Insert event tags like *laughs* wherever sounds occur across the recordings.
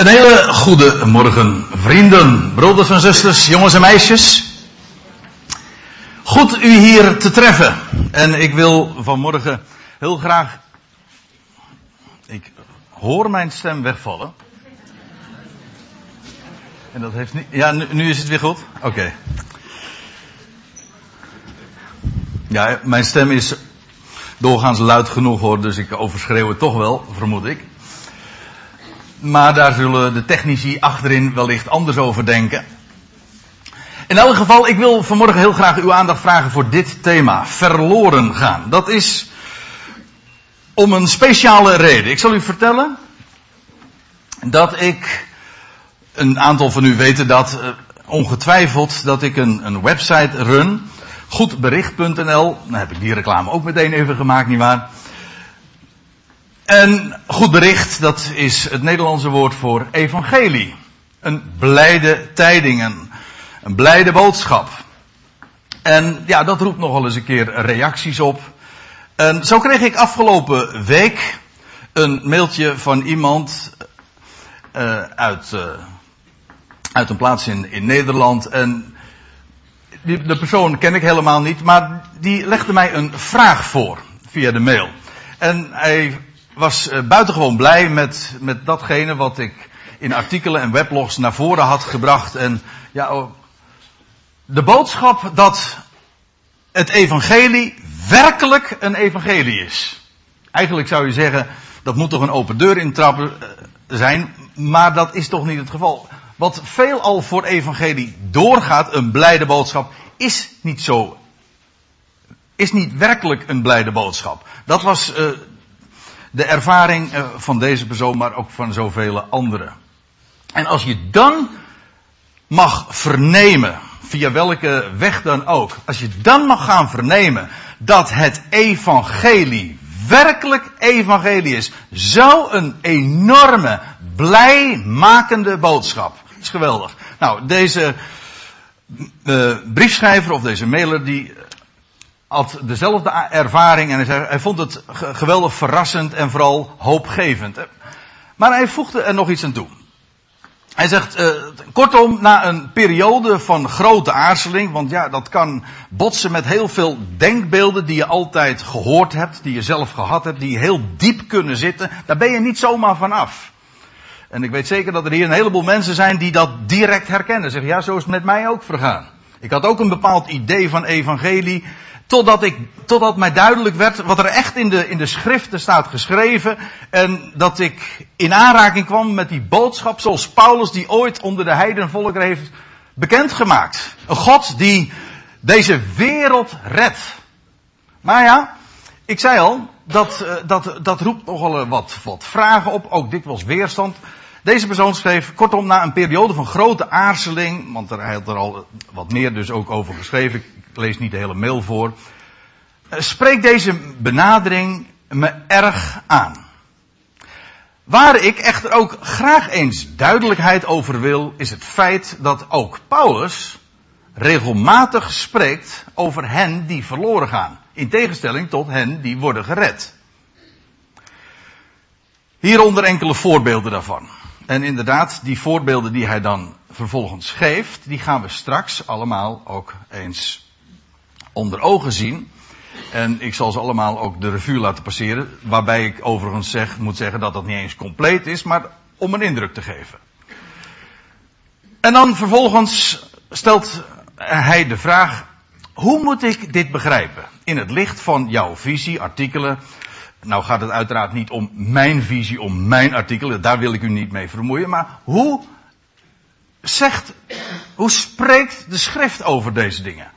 Een hele goede morgen, vrienden, broeders en zusters, jongens en meisjes. Goed u hier te treffen. En ik wil vanmorgen heel graag. Ik hoor mijn stem wegvallen. En dat heeft niet. Ja, nu, nu is het weer goed? Oké. Ja, mijn stem is doorgaans luid genoeg hoor, dus ik overschreeuw het toch wel, vermoed ik. Maar daar zullen de technici achterin wellicht anders over denken. In elk geval, ik wil vanmorgen heel graag uw aandacht vragen voor dit thema. Verloren gaan. Dat is om een speciale reden. Ik zal u vertellen dat ik, een aantal van u weten dat, eh, ongetwijfeld dat ik een, een website run. Goedbericht.nl. Dan heb ik die reclame ook meteen even gemaakt, nietwaar? En goed bericht, dat is het Nederlandse woord voor evangelie. Een blijde tijdingen. Een blijde boodschap. En ja, dat roept nogal eens een keer reacties op. En zo kreeg ik afgelopen week een mailtje van iemand uh, uit, uh, uit een plaats in, in Nederland. En die, de persoon ken ik helemaal niet, maar die legde mij een vraag voor via de mail. En hij was uh, buitengewoon blij met, met datgene wat ik in artikelen en weblogs naar voren had gebracht. En ja, oh, de boodschap dat het evangelie werkelijk een evangelie is. Eigenlijk zou je zeggen, dat moet toch een open deur intrappen uh, zijn, maar dat is toch niet het geval. Wat veelal voor evangelie doorgaat, een blijde boodschap, is niet zo. Is niet werkelijk een blijde boodschap. Dat was uh, de ervaring uh, van deze persoon, maar ook van zoveel anderen. En als je dan mag vernemen, via welke weg dan ook, als je dan mag gaan vernemen dat het evangelie werkelijk evangelie is, zo'n enorme, blijmakende boodschap. Is geweldig. Nou, deze uh, briefschrijver of deze mailer die had dezelfde ervaring en hij, vond het geweldig verrassend en vooral hoopgevend. Maar hij voegde er nog iets aan toe. Hij zegt, uh, kortom, na een periode van grote aarzeling, want ja, dat kan botsen met heel veel denkbeelden die je altijd gehoord hebt, die je zelf gehad hebt, die heel diep kunnen zitten, daar ben je niet zomaar van af. En ik weet zeker dat er hier een heleboel mensen zijn die dat direct herkennen. Zeggen, ja, zo is het met mij ook vergaan. Ik had ook een bepaald idee van evangelie, Totdat, ik, totdat mij duidelijk werd wat er echt in de, in de schriften staat geschreven. En dat ik in aanraking kwam met die boodschap zoals Paulus die ooit onder de heidenvolkeren heeft bekendgemaakt. Een God die deze wereld redt. Maar ja, ik zei al, dat, dat, dat roept nogal wat, wat vragen op. Ook dikwijls weerstand. Deze persoon schreef, kortom, na een periode van grote aarzeling, want hij had er al wat meer dus ook over geschreven, ik lees niet de hele mail voor, spreekt deze benadering me erg aan. Waar ik echter ook graag eens duidelijkheid over wil, is het feit dat ook Paulus regelmatig spreekt over hen die verloren gaan. In tegenstelling tot hen die worden gered. Hieronder enkele voorbeelden daarvan. En inderdaad, die voorbeelden die hij dan vervolgens geeft, die gaan we straks allemaal ook eens onder ogen zien. En ik zal ze allemaal ook de revue laten passeren. Waarbij ik overigens zeg, moet zeggen dat dat niet eens compleet is, maar om een indruk te geven. En dan vervolgens stelt hij de vraag, hoe moet ik dit begrijpen? In het licht van jouw visie, artikelen, nou gaat het uiteraard niet om mijn visie, om mijn artikel, daar wil ik u niet mee vermoeien, maar hoe zegt, hoe spreekt de schrift over deze dingen?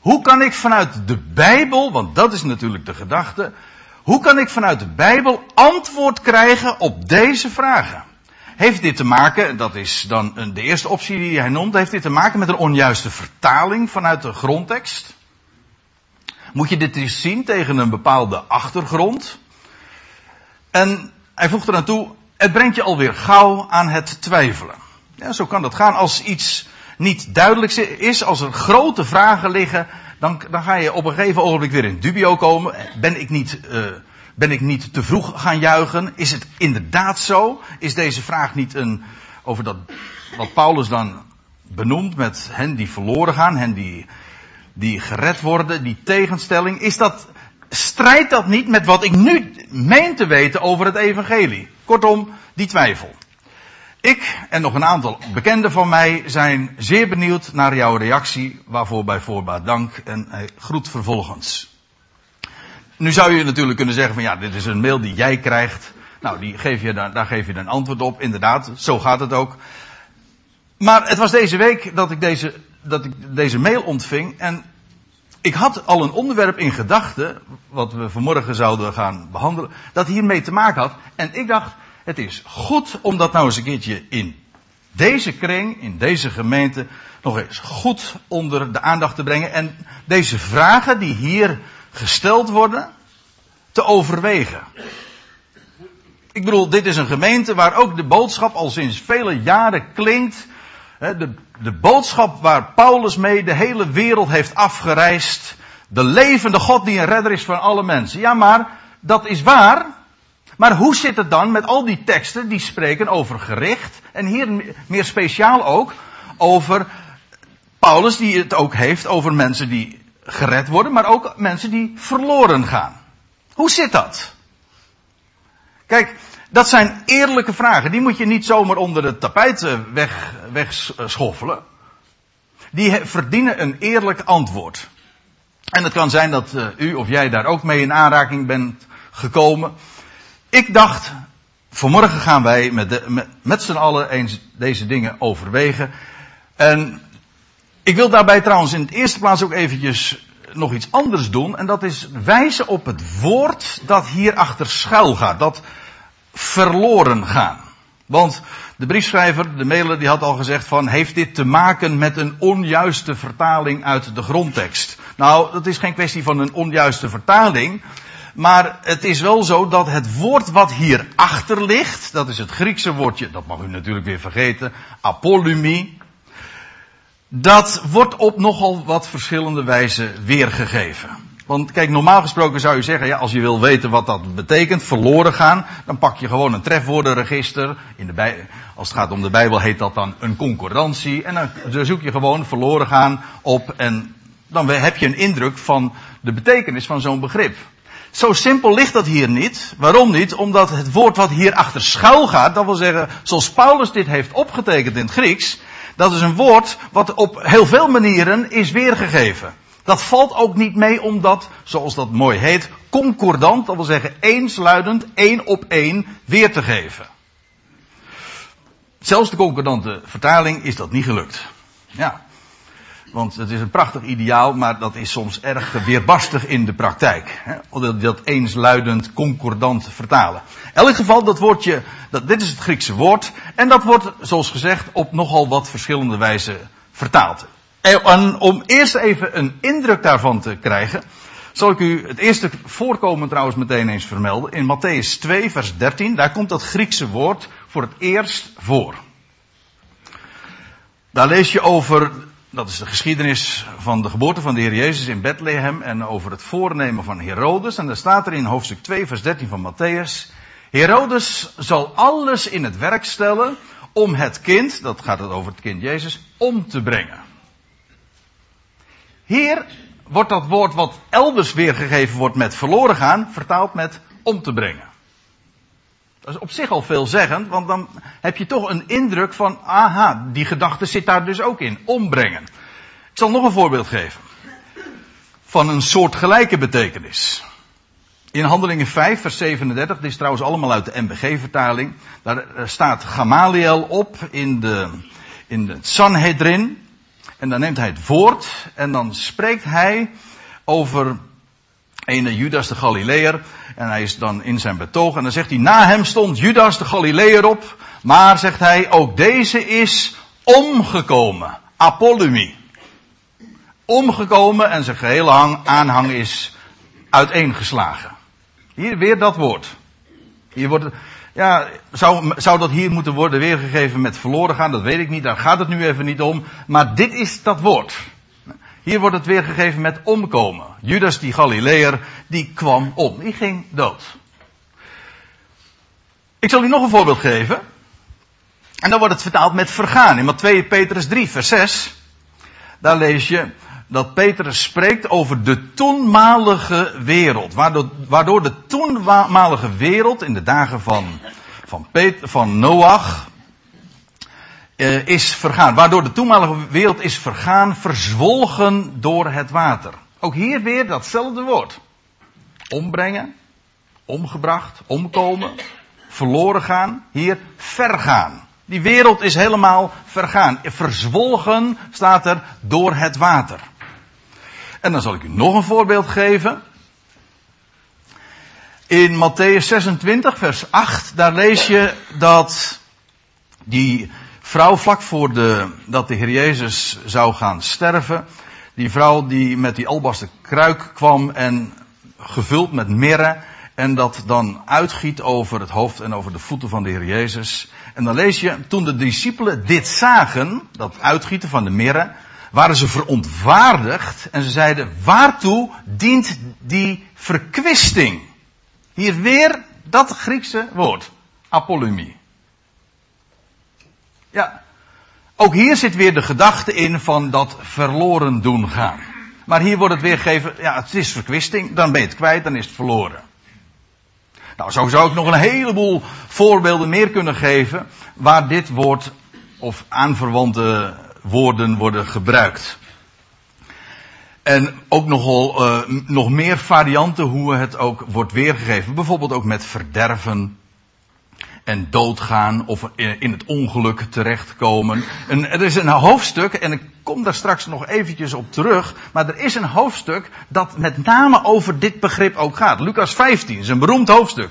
Hoe kan ik vanuit de Bijbel, want dat is natuurlijk de gedachte, hoe kan ik vanuit de Bijbel antwoord krijgen op deze vragen? Heeft dit te maken, dat is dan de eerste optie die hij noemt, heeft dit te maken met een onjuiste vertaling vanuit de grondtekst? Moet je dit eens zien tegen een bepaalde achtergrond? En hij voegt er aan toe, het brengt je alweer gauw aan het twijfelen. Ja, zo kan dat gaan. Als iets niet duidelijk is, als er grote vragen liggen, dan, dan ga je op een gegeven ogenblik weer in dubio komen. Ben ik niet, uh, Ben ik niet te vroeg gaan juichen? Is het inderdaad zo? Is deze vraag niet een, over dat, wat Paulus dan benoemt met hen die verloren gaan, hen die, die gered worden, die tegenstelling? Is dat, strijdt dat niet met wat ik nu meen te weten over het evangelie? Kortom, die twijfel. Ik en nog een aantal bekenden van mij zijn zeer benieuwd naar jouw reactie, waarvoor bij voorbaat dank en groet vervolgens. Nu zou je natuurlijk kunnen zeggen van ja, dit is een mail die jij krijgt. Nou, die geef je, daar, daar geef je een antwoord op. Inderdaad, zo gaat het ook. Maar het was deze week dat ik deze, dat ik deze mail ontving en ik had al een onderwerp in gedachten, wat we vanmorgen zouden gaan behandelen, dat hiermee te maken had. En ik dacht, het is goed om dat nou eens een keertje in deze kring, in deze gemeente, nog eens goed onder de aandacht te brengen. En deze vragen die hier gesteld worden, te overwegen. Ik bedoel, dit is een gemeente waar ook de boodschap al sinds vele jaren klinkt. De, de boodschap waar Paulus mee de hele wereld heeft afgereisd. De levende God die een redder is van alle mensen. Ja, maar dat is waar. Maar hoe zit het dan met al die teksten die spreken over gericht? En hier meer speciaal ook over Paulus die het ook heeft over mensen die gered worden, maar ook mensen die verloren gaan. Hoe zit dat? Kijk, dat zijn eerlijke vragen. Die moet je niet zomaar onder het tapijt eh, weg, wegschoffelen. Die verdienen een eerlijk antwoord. En het kan zijn dat uh, u of jij daar ook mee in aanraking bent gekomen. Ik dacht, vanmorgen gaan wij met, de, met z'n allen eens deze dingen overwegen. En ik wil daarbij trouwens in de eerste plaats ook eventjes nog iets anders doen. En dat is wijzen op het woord dat hierachter schuil gaat. Dat verloren gaan. Want de briefschrijver, de mailer, die had al gezegd van, heeft dit te maken met een onjuiste vertaling uit de grondtekst? Nou, dat is geen kwestie van een onjuiste vertaling. Maar het is wel zo dat het woord wat hierachter ligt, dat is het Griekse woordje, dat mag u natuurlijk weer vergeten, apolumie. Dat wordt op nogal wat verschillende wijzen weergegeven. Want kijk, normaal gesproken zou je zeggen, ja, als je wil weten wat dat betekent, verloren gaan, dan pak je gewoon een trefwoordenregister. In de bij, als het gaat om de Bijbel heet dat dan een concordantie. En dan zoek je gewoon verloren gaan op en dan heb je een indruk van de betekenis van zo'n begrip. Zo simpel ligt dat hier niet. Waarom niet? Omdat het woord wat hier achter schuil gaat, dat wil zeggen, zoals Paulus dit heeft opgetekend in het Grieks, dat is een woord wat op heel veel manieren is weergegeven. Dat valt ook niet mee om dat, zoals dat mooi heet, concordant, dat wil zeggen eensluidend, één op één, weer te geven. Zelfs de concordante vertaling is dat niet gelukt. Ja. Want het is een prachtig ideaal, maar dat is soms erg weerbarstig in de praktijk. Hè? Dat eensluidend, concordant vertalen. In elk geval, dat woordje, dat, dit is het Griekse woord. En dat wordt, zoals gezegd, op nogal wat verschillende wijzen vertaald. En om eerst even een indruk daarvan te krijgen, zal ik u het eerste voorkomen trouwens meteen eens vermelden. In Matthäus 2, vers 13, daar komt dat Griekse woord voor het eerst voor. Daar lees je over dat is de geschiedenis van de geboorte van de Heer Jezus in Bethlehem en over het voornemen van Herodes. En daar staat er in hoofdstuk 2, vers 13 van Matthäus. Herodes zal alles in het werk stellen om het kind, dat gaat het over het kind Jezus, om te brengen. Hier wordt dat woord wat elders weergegeven wordt met verloren gaan, vertaald met om te brengen. Dat is op zich al veelzeggend, want dan heb je toch een indruk van, aha, die gedachte zit daar dus ook in. Ombrengen. Ik zal nog een voorbeeld geven. Van een soortgelijke betekenis. In Handelingen 5, vers 37, dit is trouwens allemaal uit de MBG-vertaling. Daar staat Gamaliel op in, de, in het Sanhedrin. En dan neemt hij het woord en dan spreekt hij over ene Judas de Galileer. En hij is dan in zijn betoog. En dan zegt hij, na hem stond Judas de Galileer op. Maar zegt hij, ook deze is omgekomen. Apollumi. Omgekomen en zijn gehele aanhang is uiteengeslagen. Hier weer dat woord. Hier wordt, ja, zou, zou dat hier moeten worden weergegeven met verloren gaan? Dat weet ik niet, daar gaat het nu even niet om. Maar dit is dat woord. Hier wordt het weergegeven met omkomen. Judas die Galileer, die kwam om. Die ging dood. Ik zal u nog een voorbeeld geven. En dan wordt het vertaald met vergaan. In 2 Petrus 3, vers 6. Daar lees je dat Petrus spreekt over de toenmalige wereld. Waardoor, waardoor de toenmalige wereld in de dagen van, van, Peter, van Noach uh, is vergaan. Waardoor de toenmalige wereld is vergaan, verzwolgen door het water. Ook hier weer datzelfde woord. Ombrengen, omgebracht, omkomen, verloren gaan. Hier vergaan. Die wereld is helemaal vergaan. Verzwolgen staat er door het water. En dan zal ik u nog een voorbeeld geven. In Matthäus 26, vers 8, daar lees je dat die vrouw vlak voor de, dat de Heer Jezus zou gaan sterven, die vrouw die met die albasten kruik kwam en gevuld met mirre, en dat dan uitgiet over het hoofd en over de voeten van de Heer Jezus. En dan lees je, toen de discipelen dit zagen, dat uitgieten van de mirre, waren ze verontwaardigd en ze zeiden, waartoe dient die verkwisting? Hier weer dat Griekse woord, apolumie. Ja, ook hier zit weer de gedachte in van dat verloren doen gaan. Maar hier wordt het weergegeven, ja, het is verkwisting, dan ben je het kwijt, dan is het verloren. Nou, zo zou ik nog een heleboel voorbeelden meer kunnen geven waar dit woord of aanverwante woorden worden gebruikt. En ook nogal, uh, nog meer varianten hoe het ook wordt weergegeven. Bijvoorbeeld ook met verderven en doodgaan of in het ongeluk terechtkomen. En er is een hoofdstuk, en ik kom daar straks nog eventjes op terug, maar er is een hoofdstuk dat met name over dit begrip ook gaat. Lucas 15 is een beroemd hoofdstuk.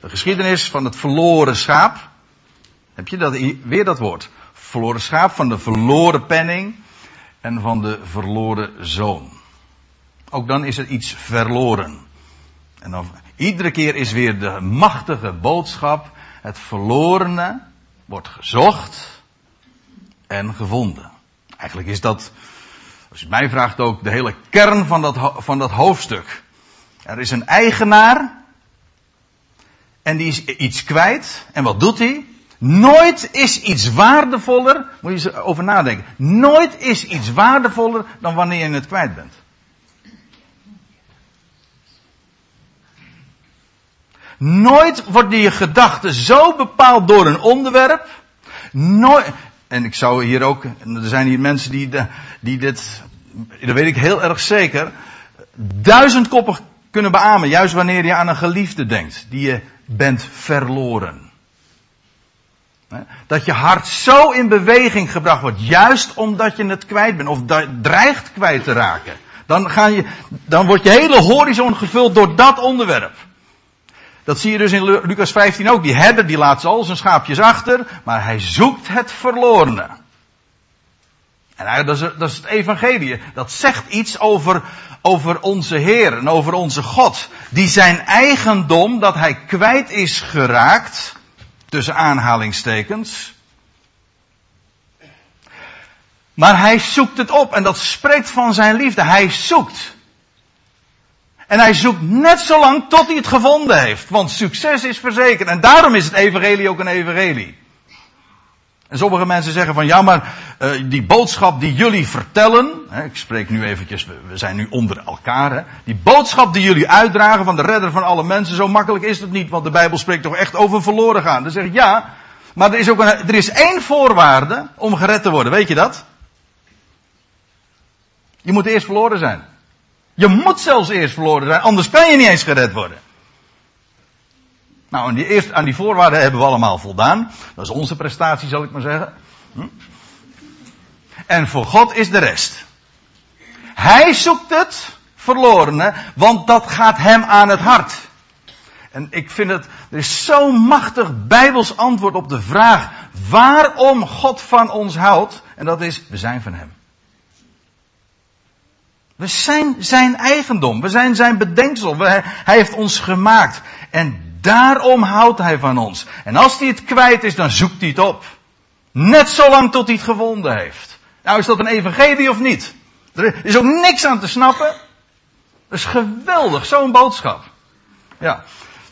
De geschiedenis van het verloren schaap. Heb je dat, weer dat woord? Verloren schaap, van de verloren penning en van de verloren zoon. Ook dan is er iets verloren. En dan, iedere keer is weer de machtige boodschap het verlorene wordt gezocht en gevonden. Eigenlijk is dat, als je mij vraagt ook, de hele kern van dat, van dat hoofdstuk. Er is een eigenaar en die is iets kwijt. En wat doet hij? Nooit is iets waardevoller, moet je over nadenken. Nooit is iets waardevoller dan wanneer je het kwijt bent. Nooit wordt je gedachte zo bepaald door een onderwerp. Nooit, en ik zou hier ook, er zijn hier mensen die, die dit, dat weet ik heel erg zeker, duizendkoppig kunnen beamen. Juist wanneer je aan een geliefde denkt, die je bent verloren. Dat je hart zo in beweging gebracht wordt, juist omdat je het kwijt bent, of dreigt kwijt te raken. Dan, ga je, dan wordt je hele horizon gevuld door dat onderwerp. Dat zie je dus in Lucas 15 ook. Die herder die laat al zijn schaapjes achter, maar hij zoekt het verlorene. En dat is, dat is het evangelie. Dat zegt iets over, over onze Heer en over onze God. Die zijn eigendom dat hij kwijt is geraakt, tussen aanhalingstekens. Maar hij zoekt het op en dat spreekt van zijn liefde. Hij zoekt. En hij zoekt net zo lang tot hij het gevonden heeft. Want succes is verzekerd. En daarom is het evangelie ook een evangelie. En sommige mensen zeggen van ja, maar uh, die boodschap die jullie vertellen, hè, ik spreek nu eventjes, we zijn nu onder elkaar, hè, die boodschap die jullie uitdragen van de redder van alle mensen, zo makkelijk is het niet, want de Bijbel spreekt toch echt over verloren gaan. Dan zeg ik ja, maar er is ook een, er is één voorwaarde om gered te worden, weet je dat? Je moet eerst verloren zijn. Je moet zelfs eerst verloren zijn, anders kan je niet eens gered worden. Nou, en die eerst, aan die voorwaarden hebben we allemaal voldaan. Dat is onze prestatie, zal ik maar zeggen. Hm? En voor God is de rest. Hij zoekt het verlorene, want dat gaat hem aan het hart. En ik vind het, er is zo'n machtig bijbels antwoord op de vraag waarom God van ons houdt. En dat is, we zijn van hem. We zijn zijn eigendom. We zijn zijn bedenksel. hij heeft ons gemaakt. En daarom houdt hij van ons. En als hij het kwijt is, dan zoekt hij het op. Net zolang tot hij het gevonden heeft. Nou, is dat een evangelie of niet? Er is ook niks aan te snappen. Dat is geweldig, zo'n boodschap. Ja.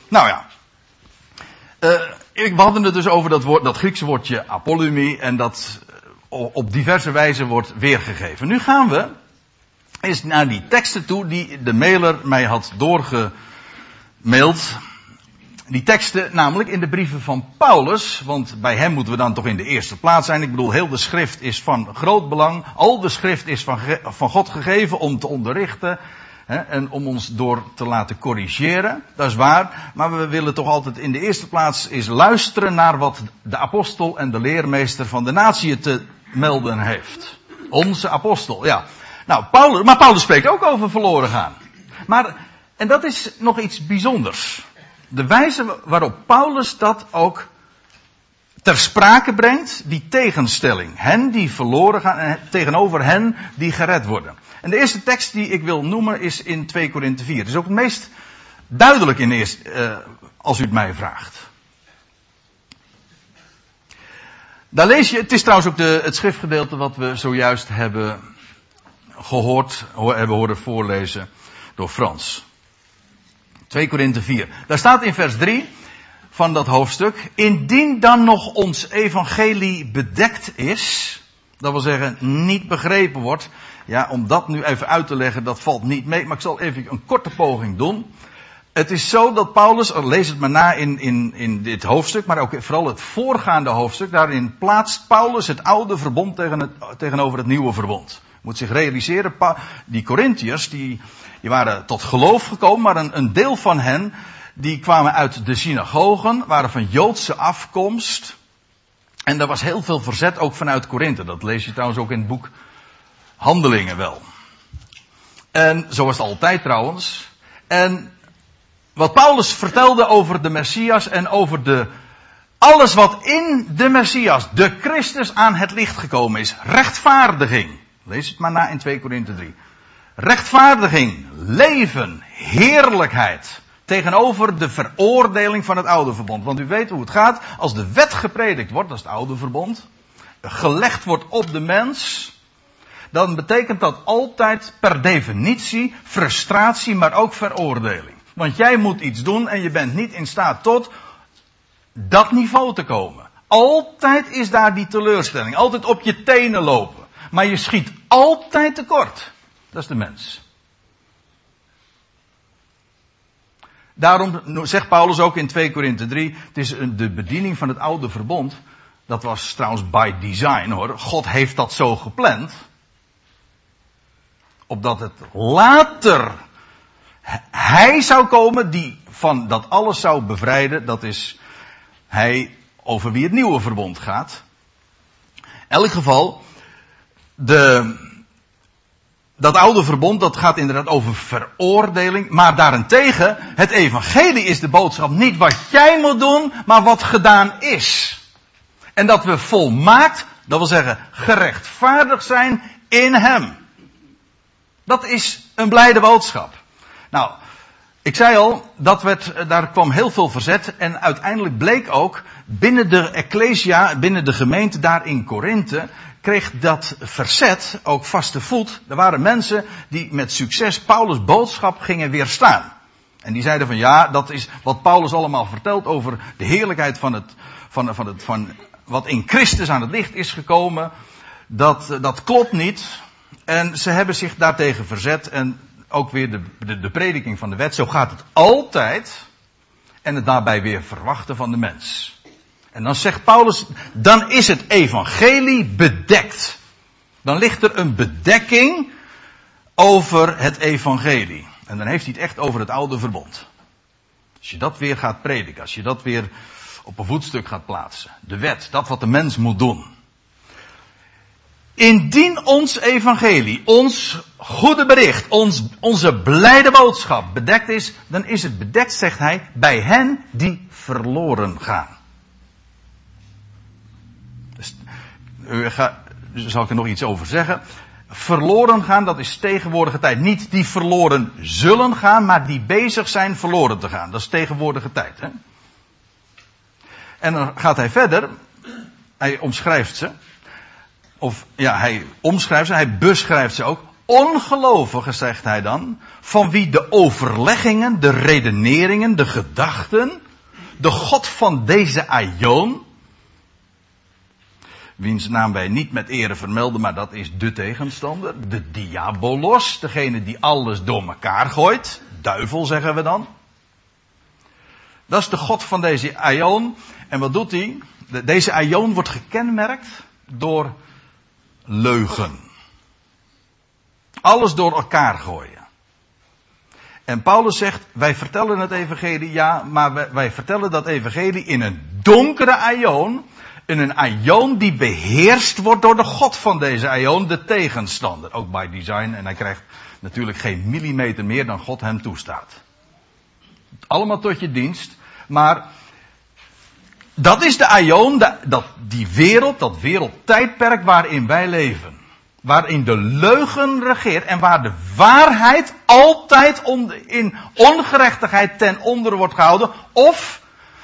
Nou ja. Uh, we hadden het dus over dat, woord, dat Griekse woordje apollumie en dat op diverse wijze wordt weergegeven. Nu gaan we eens naar die teksten toe die de mailer mij had doorgemaild. Die teksten namelijk in de brieven van Paulus, want bij hem moeten we dan toch in de eerste plaats zijn. Ik bedoel, heel de schrift is van groot belang. Al de schrift is van, van God gegeven om te onderrichten hè, en om ons door te laten corrigeren. Dat is waar. Maar we willen toch altijd in de eerste plaats eens luisteren naar wat de apostel en de leermeester van de natie te melden heeft. Onze apostel, ja. Nou, Paulus, maar Paulus spreekt ook over verloren gaan. Maar, en dat is nog iets bijzonders. De wijze waarop Paulus dat ook ter sprake brengt, die tegenstelling. Hen die verloren gaan en tegenover hen die gered worden. En de eerste tekst die ik wil noemen is in 2 Korinthe 4. Het is ook het meest duidelijk in eerst, uh, als u het mij vraagt. Daar lees je, het is trouwens ook de, het schriftgedeelte wat we zojuist hebben gehoord, hebben horen voorlezen door Frans. 2 Korinthe 4. Daar staat in vers 3 van dat hoofdstuk, indien dan nog ons evangelie bedekt is, dat wil zeggen niet begrepen wordt, ja, om dat nu even uit te leggen, dat valt niet mee, maar ik zal even een korte poging doen. Het is zo dat Paulus, lees het maar na in, in, in dit hoofdstuk, maar ook vooral het voorgaande hoofdstuk, daarin plaatst Paulus het oude verbond tegen het, tegenover het nieuwe verbond. Moet zich realiseren, die Corinthiërs, die, die waren tot geloof gekomen, maar een, een deel van hen, die kwamen uit de synagogen, waren van Joodse afkomst. En er was heel veel verzet ook vanuit Korinthe. Dat lees je trouwens ook in het boek Handelingen wel. En zo was het altijd trouwens. En wat Paulus vertelde over de Messias en over de, alles wat in de Messias, de Christus aan het licht gekomen is. Rechtvaardiging. Lees het maar na in 2 Korinthe 3. Rechtvaardiging, leven, heerlijkheid. Tegenover de veroordeling van het oude verbond. Want u weet hoe het gaat. Als de wet gepredikt wordt, dat is het oude verbond. Gelegd wordt op de mens. Dan betekent dat altijd per definitie frustratie, maar ook veroordeling. Want jij moet iets doen en je bent niet in staat tot dat niveau te komen. Altijd is daar die teleurstelling. Altijd op je tenen lopen. Maar je schiet altijd tekort. Dat is de mens. Daarom zegt Paulus ook in 2 Korinthe 3, het is de bediening van het oude verbond. Dat was trouwens by design hoor. God heeft dat zo gepland. Opdat het later hij zou komen die van dat alles zou bevrijden. Dat is hij over wie het nieuwe verbond gaat. In elk geval, de, dat oude verbond, dat gaat inderdaad over veroordeling. Maar daarentegen, het evangelie is de boodschap niet wat jij moet doen, maar wat gedaan is. En dat we volmaakt, dat wil zeggen gerechtvaardigd zijn in hem. Dat is een blijde boodschap. Nou, ik zei al, dat werd, daar kwam heel veel verzet en uiteindelijk bleek ook binnen de Ecclesia, binnen de gemeente daar in Korinthe, kreeg dat verzet ook vaste voet. Er waren mensen die met succes Paulus' boodschap gingen weerstaan. En die zeiden van ja, dat is wat Paulus allemaal vertelt over de heerlijkheid van het, van, van het, van wat in Christus aan het licht is gekomen. Dat, dat klopt niet. En ze hebben zich daartegen verzet en ook weer de, de, de prediking van de wet. Zo gaat het altijd. En het daarbij weer verwachten van de mens. En dan zegt Paulus, dan is het evangelie bedekt. Dan ligt er een bedekking over het evangelie. En dan heeft hij het echt over het oude verbond. Als je dat weer gaat prediken, als je dat weer op een voetstuk gaat plaatsen. De wet, dat wat de mens moet doen. Indien ons evangelie, ons goede bericht, ons, onze blijde boodschap bedekt is, dan is het bedekt, zegt hij, bij hen die verloren gaan. Dus, ga, dus zal ik er nog iets over zeggen. Verloren gaan, dat is tegenwoordige tijd. Niet die verloren zullen gaan, maar die bezig zijn verloren te gaan. Dat is tegenwoordige tijd. Hè? En dan gaat hij verder. Hij omschrijft ze of ja, hij omschrijft ze, hij beschrijft ze ook. Ongelovigen, zegt hij dan, van wie de overleggingen, de redeneringen, de gedachten de God van deze Aion, wiens naam wij niet met ere vermelden, maar dat is de tegenstander, de diabolos, degene die alles door elkaar gooit, duivel zeggen we dan. Dat is de God van deze Aion. En wat doet hij? Deze Aion wordt gekenmerkt door leugen. Alles door elkaar gooien. En Paulus zegt, wij vertellen het evangelie, ja, maar wij, wij vertellen dat evangelie in een donkere aion. In een aion die beheerst wordt door de God van deze aion, de tegenstander. Ook by design. En hij krijgt natuurlijk geen millimeter meer dan God hem toestaat. Allemaal tot je dienst. Maar dat is de aion, die wereld, dat wereldtijdperk waarin wij leven. Waarin de leugen regeert en waar de waarheid altijd in ongerechtigheid ten onder wordt gehouden. Of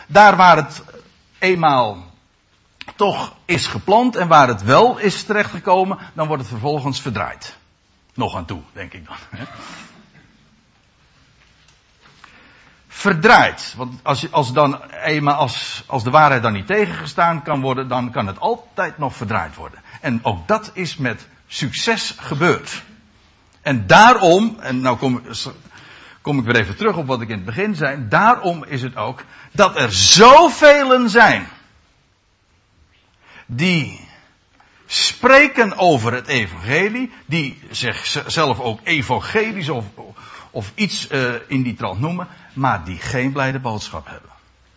daar waar het eenmaal toch is geplant en waar het wel is terechtgekomen, dan wordt het vervolgens verdraaid. Nog aan toe, denk ik dan. Verdraaid. Want als, als, dan eenmaal, als, als de waarheid dan niet tegengestaan kan worden, dan kan het altijd nog verdraaid worden. En ook dat is met succes gebeurd. En daarom, en nou kom, kom ik weer even terug op wat ik in het begin zei, daarom is het ook dat er zoveel zijn die spreken over het evangelie, die zichzelf ook evangelisch of, of iets uh, in die trant noemen, maar die geen blijde boodschap hebben.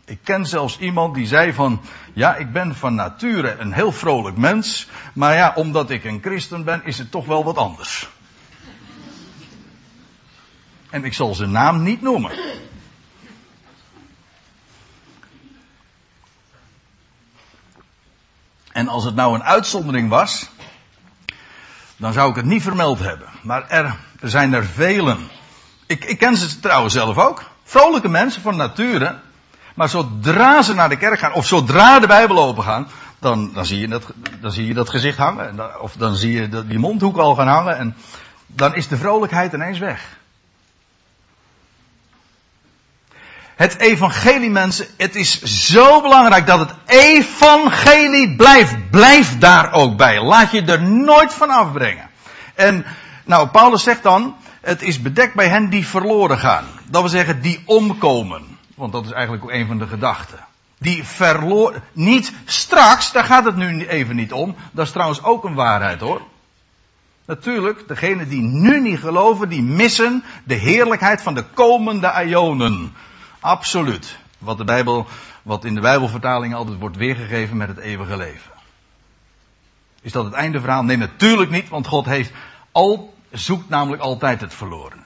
Ik ken zelfs iemand die zei van, ja, ik ben van nature een heel vrolijk mens, maar ja, omdat ik een christen ben, is het toch wel wat anders. En ik zal zijn naam niet noemen. En als het nou een uitzondering was, dan zou ik het niet vermeld hebben. Maar er, zijn er velen. Ik, ik ken ze trouwens zelf ook. Vrolijke mensen van nature. Maar zodra ze naar de kerk gaan, of zodra de Bijbel open gaan, dan, dan, zie, je dat, dan zie je dat gezicht hangen. Of dan zie je die mondhoek al gaan hangen. En dan is de vrolijkheid ineens weg. Het evangelie mensen, het is zo belangrijk dat het evangelie blijft. Blijf daar ook bij. Laat je er nooit van afbrengen. En nou, Paulus zegt dan, het is bedekt bij hen die verloren gaan. Dat wil zeggen, die omkomen. Want dat is eigenlijk ook een van de gedachten. Die verloren, niet straks, daar gaat het nu even niet om. Dat is trouwens ook een waarheid hoor. Natuurlijk, degenen die nu niet geloven, die missen de heerlijkheid van de komende Ionen. Absoluut. Wat, de Bijbel, wat in de Bijbelvertaling altijd wordt weergegeven met het eeuwige leven. Is dat het einde verhaal? Nee, natuurlijk niet, want God heeft al, zoekt namelijk altijd het verloren.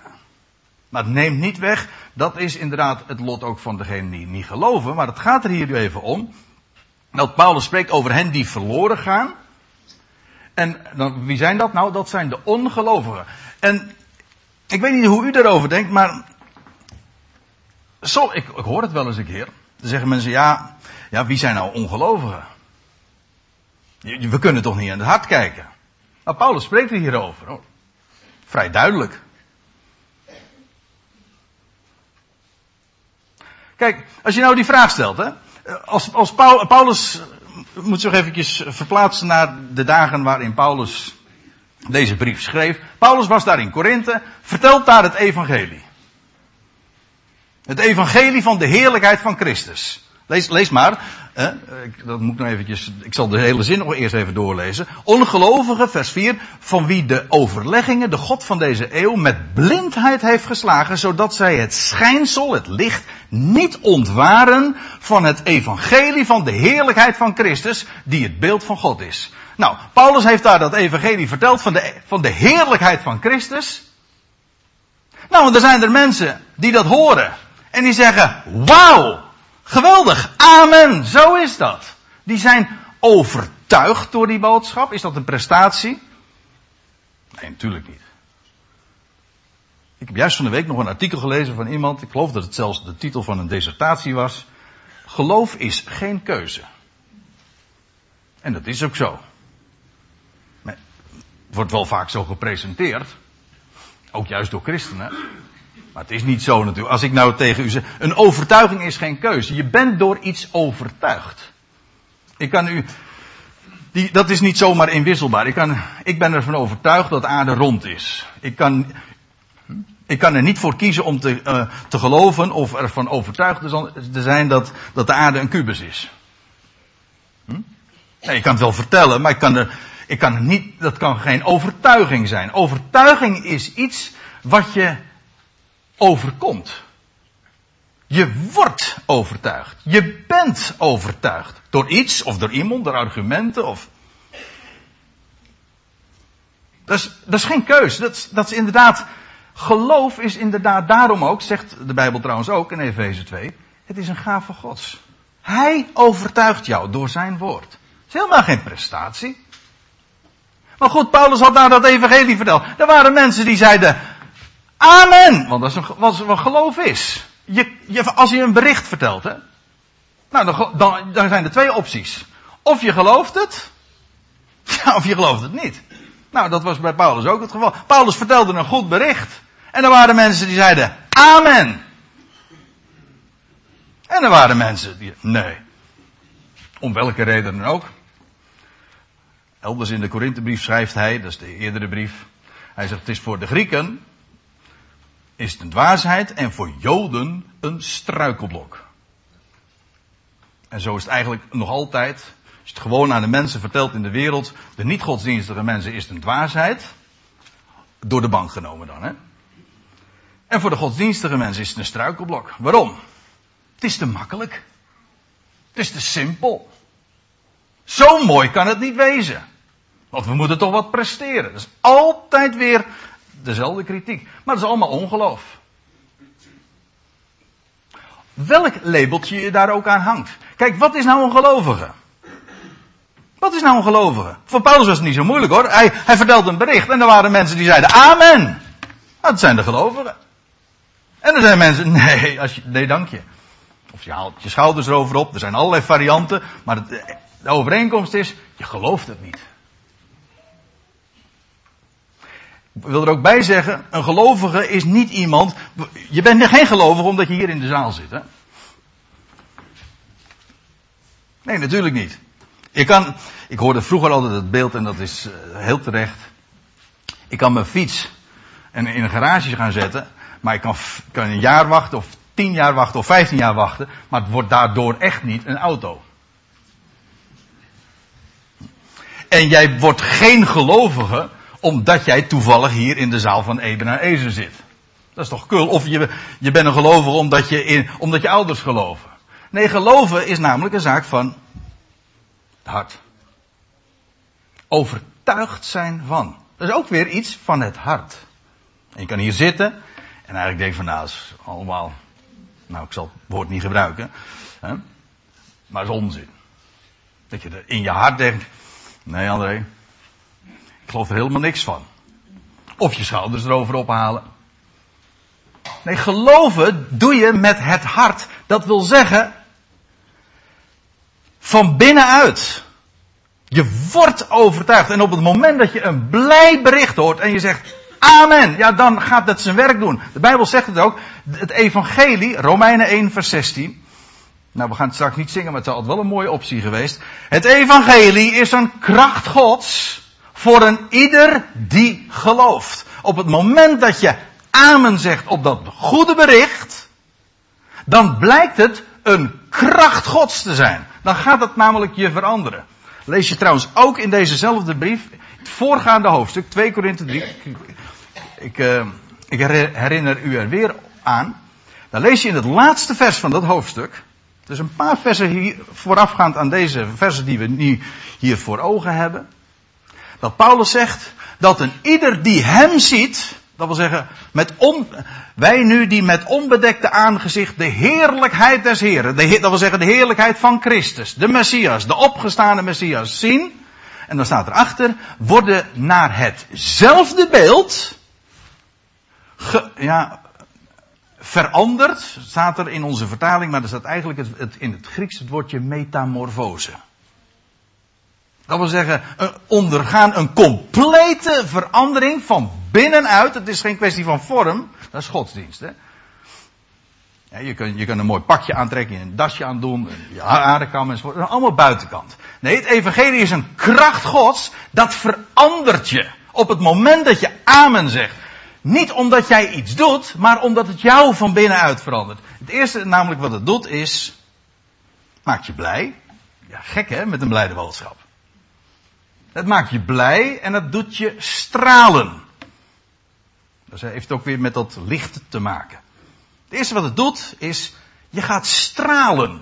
Maar het neemt niet weg, dat is inderdaad het lot ook van degenen die niet geloven. Maar het gaat er hier nu even om. Dat Paulus spreekt over hen die verloren gaan. En dan, wie zijn dat? Nou, dat zijn de ongelovigen. En ik weet niet hoe u daarover denkt, maar zo, ik, ik hoor het wel eens een keer. Dan zeggen mensen, ja, ja wie zijn nou ongelovigen? We kunnen toch niet aan het hart kijken? Nou, Paulus spreekt er hierover. Oh, vrij duidelijk. Kijk, als je nou die vraag stelt, hè. Als, als Paulus, moet zich eventjes verplaatsen naar de dagen waarin Paulus deze brief schreef. Paulus was daar in Korinthe, vertelt daar het evangelie. Het evangelie van de heerlijkheid van Christus. Lees, lees maar. Hè, dat moet ik nog eventjes, ik zal de hele zin nog eerst even doorlezen. Ongelovige, vers 4, van wie de overleggingen, de God van deze eeuw, met blindheid heeft geslagen, zodat zij het schijnsel, het licht, niet ontwaren van het evangelie van de heerlijkheid van Christus, die het beeld van God is. Nou, Paulus heeft daar dat evangelie verteld van de, van de heerlijkheid van Christus. Nou, want er zijn er mensen die dat horen. En die zeggen, wauw, geweldig, amen, zo is dat. Die zijn overtuigd door die boodschap. Is dat een prestatie? Nee, natuurlijk niet. Ik heb juist van de week nog een artikel gelezen van iemand, ik geloof dat het zelfs de titel van een dissertatie was. Geloof is geen keuze. En dat is ook zo. Het wordt wel vaak zo gepresenteerd. Ook juist door christenen. Maar het is niet zo natuurlijk. Als ik nou tegen u zeg, een overtuiging is geen keuze. Je bent door iets overtuigd. Ik kan u, die, dat is niet zomaar inwisselbaar. Ik, kan, ik ben ervan overtuigd dat de aarde rond is. Ik kan, ik kan er niet voor kiezen om te, uh, te geloven of ervan overtuigd te zijn dat, dat de aarde een kubus is. Hm? Nee, ik kan het wel vertellen, maar ik kan er, ik kan niet, dat kan geen overtuiging zijn. Overtuiging is iets wat je overkomt. Je wordt overtuigd. Je bent overtuigd. Door iets of door iemand, door argumenten of. Dat is, dat is geen keus. Dat is, dat is inderdaad. Geloof is inderdaad daarom ook, zegt de Bijbel trouwens ook in Efeze 2. Het is een gave Gods. Hij overtuigt jou door zijn woord. Het is helemaal geen prestatie. Maar goed, Paulus had nou dat evangelie verteld. Er waren mensen die zeiden, Amen! Want dat is een, wat, wat geloof is. Je, je, als je een bericht vertelt, hè. Nou, dan, dan, zijn er twee opties. Of je gelooft het, *laughs* of je gelooft het niet. Nou, dat was bij Paulus ook het geval. Paulus vertelde een goed bericht. En er waren mensen die zeiden, Amen! En er waren mensen die, nee. Om welke reden dan ook. Elders in de Korinthebrief schrijft hij, dat is de eerdere brief. Hij zegt, het is voor de Grieken is het een dwaasheid en voor Joden een struikelblok. En zo is het eigenlijk nog altijd. Als je het gewoon aan de mensen vertelt in de wereld, de niet-godsdienstige mensen is het een dwaasheid. Door de bank genomen dan, hè. En voor de godsdienstige mensen is het een struikelblok. Waarom? Het is te makkelijk. Het is te simpel. Zo mooi kan het niet wezen. Want we moeten toch wat presteren. Dat is altijd weer dezelfde kritiek. Maar dat is allemaal ongeloof. Welk labeltje je daar ook aan hangt. Kijk, wat is nou een gelovige? Wat is nou een gelovige? Voor Paulus was het niet zo moeilijk hoor. Hij, hij vertelde een bericht en er waren mensen die zeiden amen. Nou, dat zijn de gelovigen. En er zijn mensen, *laughs* nee, nee dank je. Of je haalt je schouders erover op. Er zijn allerlei varianten. Maar de overeenkomst is, je gelooft het niet. Ik wil er ook bij zeggen, een gelovige is niet iemand. Je bent geen gelovige omdat je hier in de zaal zit, hè? Nee, natuurlijk niet. Je kan, ik hoorde vroeger altijd het beeld en dat is uh, heel terecht. Ik kan mijn fiets en in een garage gaan zetten, maar ik kan, kan een jaar wachten of tien jaar wachten of vijftien jaar wachten, maar het wordt daardoor echt niet een auto. En jij wordt geen gelovige omdat jij toevallig hier in de zaal van Eben Ezer zit. Dat is toch kul. Of je, je bent een gelovige omdat je, in, omdat je ouders geloven. Nee, geloven is namelijk een zaak van het hart. Overtuigd zijn van. Dat is ook weer iets van het hart. En je kan hier zitten en eigenlijk denk van nou, is allemaal, nou ik zal het woord niet gebruiken, hè? maar dat is onzin. Dat je er in je hart denkt, nee André, geloof er helemaal niks van. Of je schouders erover ophalen. Nee, geloven doe je met het hart. Dat wil zeggen, van binnenuit. Je wordt overtuigd. En op het moment dat je een blij bericht hoort en je zegt, Amen. Ja, dan gaat het zijn werk doen. De Bijbel zegt het ook. Het evangelie, Romeinen 1 vers 16. Nou, we gaan het straks niet zingen, maar het altijd wel een mooie optie geweest. Het evangelie is een kracht gods voor een ieder die gelooft. Op het moment dat je amen zegt op dat goede bericht, dan blijkt het een kracht gods te zijn. Dan gaat het namelijk je veranderen. Lees je trouwens ook in dezezelfde brief, het voorgaande hoofdstuk, 2 Korinthe 3. Ik, uh, ik herinner u er weer aan. Dan lees je in het laatste vers van dat hoofdstuk. Dus een paar versen hier voorafgaand aan deze versen die we nu hier voor ogen hebben dat Paulus zegt dat een ieder die hem ziet, dat wil zeggen, met wij nu die met onbedekte aangezicht de heerlijkheid des Heren, dat wil zeggen de heerlijkheid van Christus, de Messias, de opgestane Messias zien, en dan staat erachter, worden naar hetzelfde beeld, ge, ja, veranderd, staat er in onze vertaling, maar er staat eigenlijk het, in het Grieks het woordje metamorfose. Dat wil zeggen, ondergaan een complete verandering van binnenuit. Het is geen kwestie van vorm. Dat is godsdienst. Hè? Ja, je, kunt, je een mooi pakje aantrekken, een dasje aan doen, je haren enzovoort. Dat is allemaal buitenkant. Nee, het evangelie is een kracht gods. Dat verandert je. Op het moment dat je amen zegt. Niet omdat jij iets doet, maar omdat het jou van binnenuit verandert. Het eerste namelijk wat het doet is, maakt je blij. Ja, gek hè, met een blijde boodschap. Het maakt je blij en het doet je stralen. Dat heeft ook weer met dat licht te maken. Het eerste wat het doet is, je gaat stralen.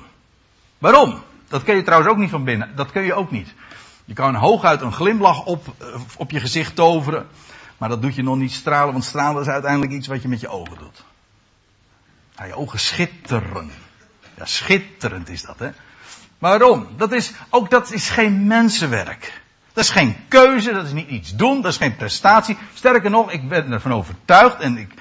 Waarom? Dat kun je trouwens ook niet van binnen. Dat kun je ook niet. Je kan hooguit een glimlach op, eh, op je gezicht toveren. Maar dat doet je nog niet stralen, want stralen is uiteindelijk iets wat je met je ogen doet. Ja, je ogen schitteren. Ja, schitterend is dat, hè. Waarom? Dat is, ook dat is geen mensenwerk. Dat is geen keuze, dat is niet iets doen, dat is geen prestatie. Sterker nog, ik ben ervan overtuigd en ik,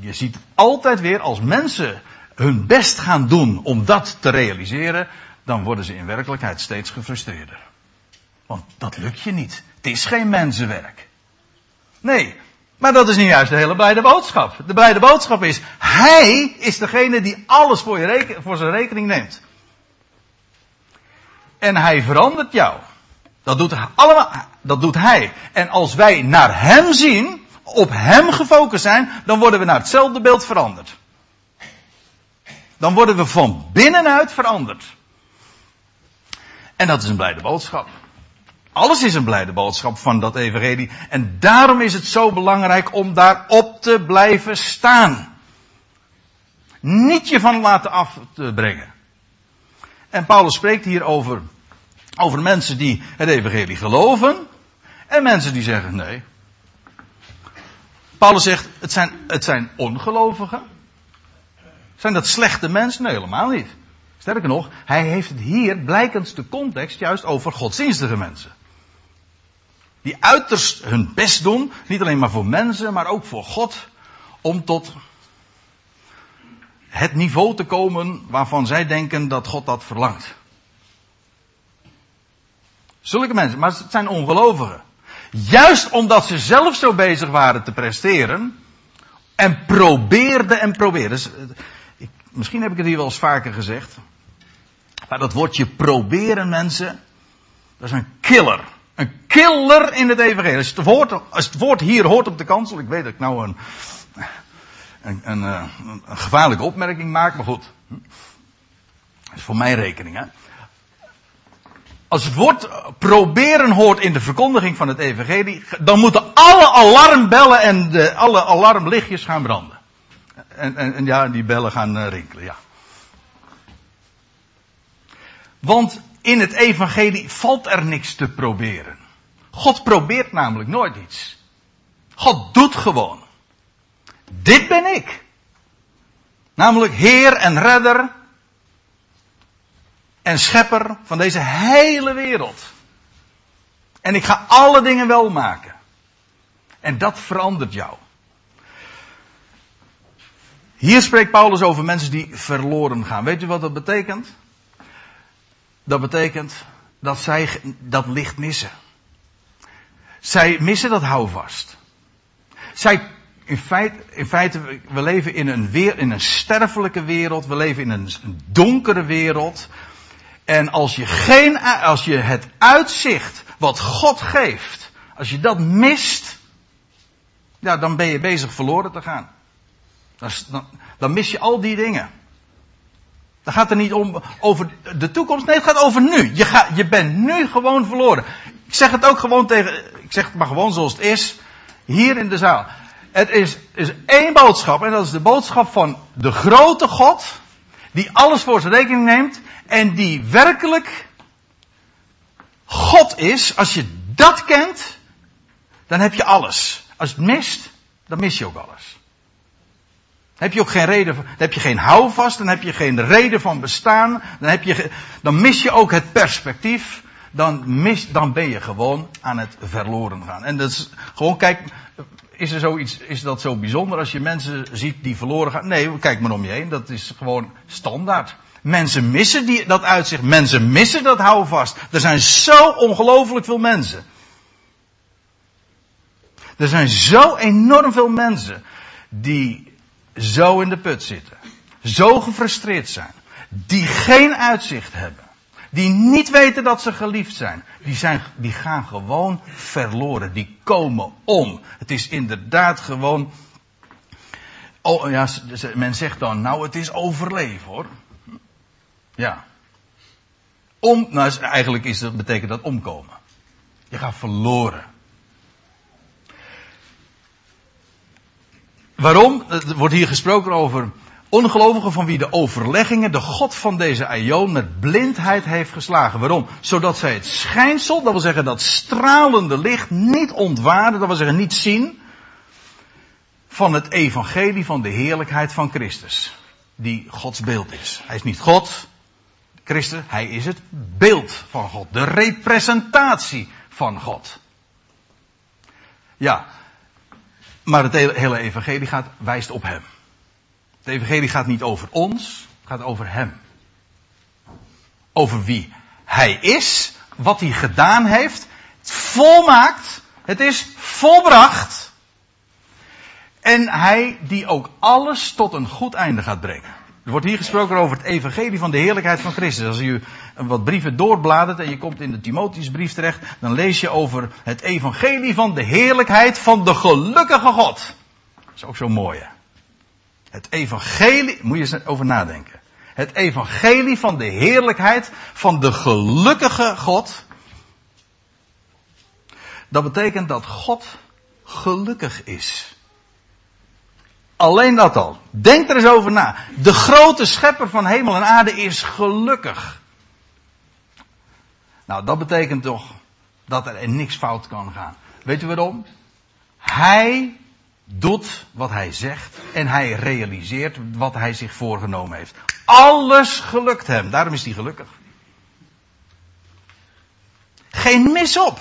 je ziet altijd weer als mensen hun best gaan doen om dat te realiseren, dan worden ze in werkelijkheid steeds gefrustreerder. Want dat lukt je niet. Het is geen mensenwerk. Nee, maar dat is niet juist de hele blijde boodschap. De blijde boodschap is, Hij is degene die alles voor, je voor zijn rekening neemt. En Hij verandert jou. Dat doet, allemaal, dat doet Hij. En als wij naar Hem zien, op Hem gefocust zijn, dan worden we naar hetzelfde beeld veranderd. Dan worden we van binnenuit veranderd. En dat is een blijde boodschap. Alles is een blijde boodschap van dat evangelie. En daarom is het zo belangrijk om daarop te blijven staan. Niet je van laten af te brengen. En Paulus spreekt hier over, over mensen die het evangelie geloven. En mensen die zeggen nee. Paulus zegt, het zijn, het zijn ongelovigen. Zijn dat slechte mensen? Nee, helemaal niet. Sterker nog, hij heeft het hier, blijkens de context, juist over godsdienstige mensen. Die uiterst hun best doen, niet alleen maar voor mensen, maar ook voor God, om tot het niveau te komen waarvan zij denken dat God dat verlangt. Zulke mensen, maar het zijn ongelovigen. Juist omdat ze zelf zo bezig waren te presteren, en probeerden en probeerden. Dus, eh, ik, misschien heb ik het hier wel eens vaker gezegd. Maar dat woordje proberen mensen, dat is een killer. Een killer in het evangelie. Als het, woord, als het woord hier hoort op de kansel, ik weet dat ik nou een, een, een, eh, een gevaarlijke opmerking maak, maar goed. Dat is voor mijn rekening, hè. Als het woord proberen hoort in de verkondiging van het evangelie, dan moeten alle alarmbellen en de, alle alarmlichtjes gaan branden. En, en, ja, die bellen gaan uh, rinkelen, ja. Want in het evangelie valt er niks te proberen. God probeert namelijk nooit iets. God doet gewoon. Dit ben ik. Namelijk Heer en Redder en Schepper van deze hele wereld. En ik ga alle dingen wel maken. En dat verandert jou. Hier spreekt Paulus over mensen die verloren gaan. Weet u wat dat betekent? Dat betekent dat zij dat licht missen. Zij missen dat houvast. Zij, in feite, in feite we leven in een, weer, in een sterfelijke wereld. We leven in een, een donkere wereld. En als je, geen, als je het uitzicht wat God geeft, als je dat mist, ja, dan ben je bezig verloren te gaan. Dan, dan mis je al die dingen. Dan gaat het niet om over de toekomst. Nee, het gaat over nu. Je, je bent nu gewoon verloren. Ik zeg het ook gewoon tegen, ik zeg het maar gewoon zoals het is. Hier in de zaal. Het is, is één boodschap. En dat is de boodschap van de grote God. Die alles voor zijn rekening neemt. En die werkelijk God is. Als je dat kent. Dan heb je alles. Als het mist. Dan mis je ook alles heb je ook geen reden, dan heb je geen houvast, dan heb je geen reden van bestaan, dan, heb je, dan mis je ook het perspectief, dan, mis, dan ben je gewoon aan het verloren gaan. En dat is gewoon, kijk, is er zoiets, is dat zo bijzonder als je mensen ziet die verloren gaan? Nee, kijk maar om je heen, dat is gewoon standaard. Mensen missen die, dat uitzicht, mensen missen dat houvast. Er zijn zo ongelooflijk veel mensen. Er zijn zo enorm veel mensen die zo in de put zitten. Zo gefrustreerd zijn. Die geen uitzicht hebben. Die niet weten dat ze geliefd zijn. Die, zijn, die gaan gewoon verloren. Die komen om. Het is inderdaad gewoon. Oh ja, men zegt dan, nou het is overleven hoor. Ja. Om, nou eigenlijk is betekent dat omkomen. Je gaat verloren. Waarom? Er wordt hier gesproken over ongelovigen van wie de overleggingen de God van deze aion met blindheid heeft geslagen. Waarom? Zodat zij het schijnsel, dat wil zeggen dat stralende licht, niet ontwaarden, dat wil zeggen niet zien, van het evangelie van de heerlijkheid van Christus. Die Gods beeld is. Hij is niet God, Christus, hij is het beeld van God. De representatie van God. Ja, maar het hele evangelie gaat, wijst op hem. Het evangelie gaat niet over ons, het gaat over hem. Over wie hij is, wat hij gedaan heeft, het volmaakt, het is volbracht. En hij die ook alles tot een goed einde gaat brengen. Er wordt hier gesproken over het evangelie van de heerlijkheid van Christus. Als u wat brieven doorbladert en je komt in de Timotheusbrief terecht, dan lees je over het evangelie van de heerlijkheid van de gelukkige God. Dat is ook zo mooi. Hè? Het evangelie, moet je eens over nadenken. Het evangelie van de heerlijkheid van de gelukkige God. Dat betekent dat God gelukkig is. Alleen dat al. Denk er eens over na. De grote schepper van hemel en aarde is gelukkig. Nou, dat betekent toch dat er niks fout kan gaan. Weet u waarom? Hij doet wat hij zegt en hij realiseert wat hij zich voorgenomen heeft. Alles gelukt hem, daarom is hij gelukkig. Geen mis op.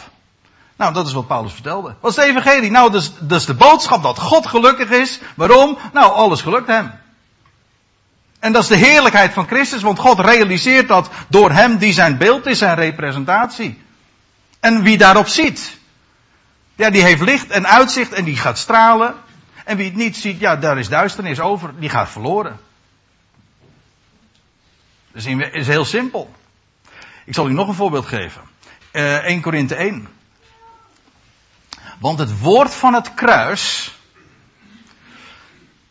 Nou, dat is wat Paulus vertelde. Wat is de evangelie? Nou, dat is, de boodschap dat God gelukkig is. Waarom? Nou, alles gelukt hem. En dat is de heerlijkheid van Christus, want God realiseert dat door hem die zijn beeld is, zijn representatie. En wie daarop ziet, ja, die heeft licht en uitzicht en die gaat stralen. En wie het niet ziet, ja, daar is duisternis over, die gaat verloren. Dat is heel simpel. Ik zal u nog een voorbeeld geven. Uh, 1 Korinthe 1. Want het woord van het kruis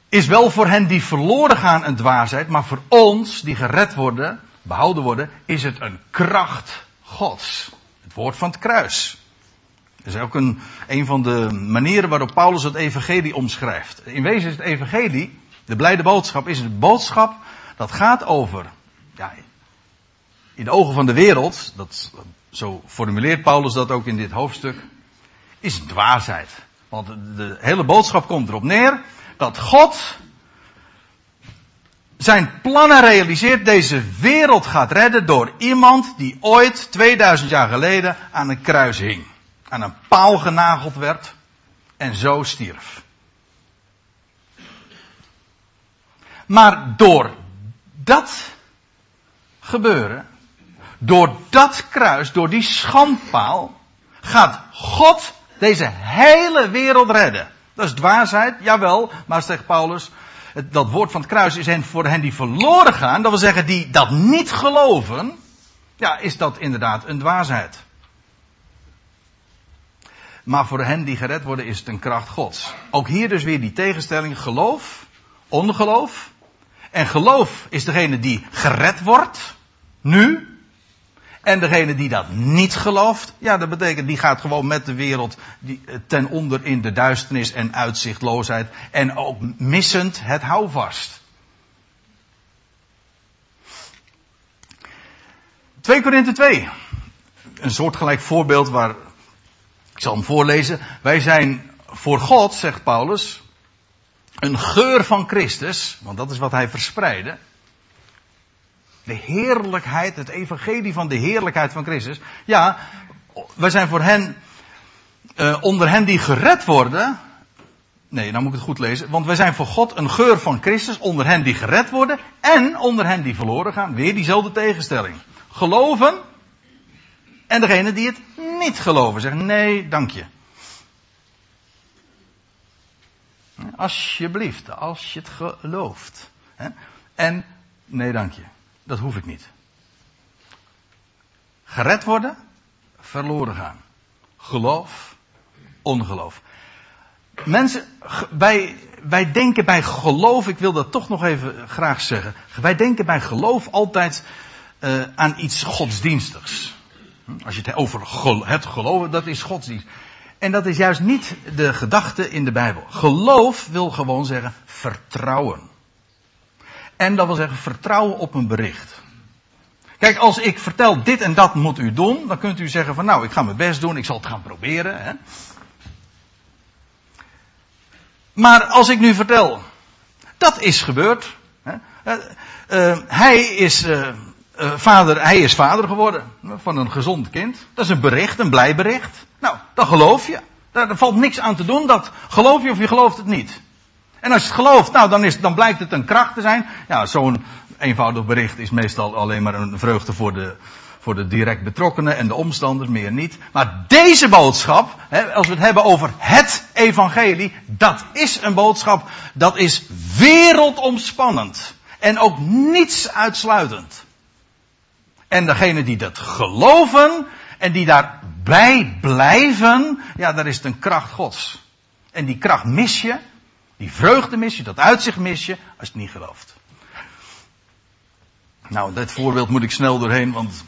is wel voor hen die verloren gaan een dwaasheid, maar voor ons die gered worden, behouden worden, is het een kracht Gods. Het woord van het kruis. Dat is ook een, een van de manieren waarop Paulus het evangelie omschrijft. In wezen is het evangelie, de blijde boodschap, is het boodschap dat gaat over, ja, in de ogen van de wereld, dat, zo formuleert Paulus dat ook in dit hoofdstuk, is een dwaasheid. Want de hele boodschap komt erop neer dat God zijn plannen realiseert, deze wereld gaat redden door iemand die ooit 2000 jaar geleden aan een kruis hing. Aan een paal genageld werd en zo stierf. Maar door dat gebeuren, door dat kruis, door die schandpaal, gaat God deze hele wereld redden. Dat is dwaasheid, jawel, maar zegt Paulus, dat woord van het kruis is voor hen die verloren gaan, dat wil zeggen die dat niet geloven, ja, is dat inderdaad een dwaasheid. Maar voor hen die gered worden is het een kracht Gods. Ook hier dus weer die tegenstelling geloof, ongeloof. En geloof is degene die gered wordt, nu, en degene die dat niet gelooft, ja, dat betekent die gaat gewoon met de wereld eh, ten onder in de duisternis en uitzichtloosheid. En ook missend het houvast. 2 Korinthe 2. Een soortgelijk voorbeeld waar, ik zal hem voorlezen. Wij zijn voor God, zegt Paulus, een geur van Christus, want dat is wat hij verspreidde. De heerlijkheid, het evangelie van de heerlijkheid van Christus. Ja, wij zijn voor hen, uh, onder hen die gered worden. Nee, nou moet ik het goed lezen. Want wij zijn voor God een geur van Christus onder hen die gered worden en onder hen die verloren gaan. Weer diezelfde tegenstelling. Geloven en degene die het niet geloven zeggen nee, dank je. Alsjeblieft, als je het gelooft. En, nee dank je, dat hoef ik niet. Gered worden, verloren gaan. Geloof, ongeloof. Mensen, wij, wij denken bij geloof, ik wil dat toch nog even graag zeggen. Wij denken bij geloof altijd uh, aan iets godsdienstigs. Als je het over het geloven, dat is godsdienst. En dat is juist niet de gedachte in de Bijbel. Geloof wil gewoon zeggen vertrouwen. En dat wil zeggen vertrouwen op een bericht. Kijk, als ik vertel dit en dat moet u doen, dan kunt u zeggen van nou, ik ga mijn best doen, ik zal het gaan proberen. Hè. Maar als ik nu vertel, dat is gebeurd. Hè, uh, hij is uh, vader, hij is vader geworden van een gezond kind. Dat is een bericht, een blij bericht. Nou, dan geloof je. Daar valt niks aan te doen. Dat geloof je of je gelooft het niet. En als je het gelooft, nou, dan, is, dan blijkt het een kracht te zijn. Ja, zo'n eenvoudig bericht is meestal alleen maar een vreugde voor de, voor de direct betrokkenen en de omstanders, meer niet. Maar deze boodschap, hè, als we het hebben over het evangelie, dat is een boodschap, dat is wereldomspannend. En ook niets uitsluitend. En degene die dat geloven en die daarbij blijven, ja, daar is het een kracht gods. En die kracht mis je, die vreugde mis je, dat uitzicht mis je, als je het niet gelooft. Nou, dit voorbeeld moet ik snel doorheen, want